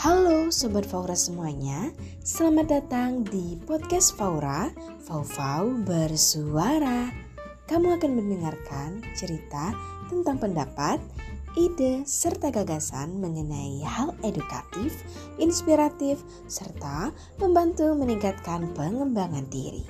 Halo Sobat Faura semuanya, selamat datang di podcast Faura, Fau-Fau bersuara. Kamu akan mendengarkan cerita tentang pendapat, ide, serta gagasan mengenai hal edukatif, inspiratif, serta membantu meningkatkan pengembangan diri.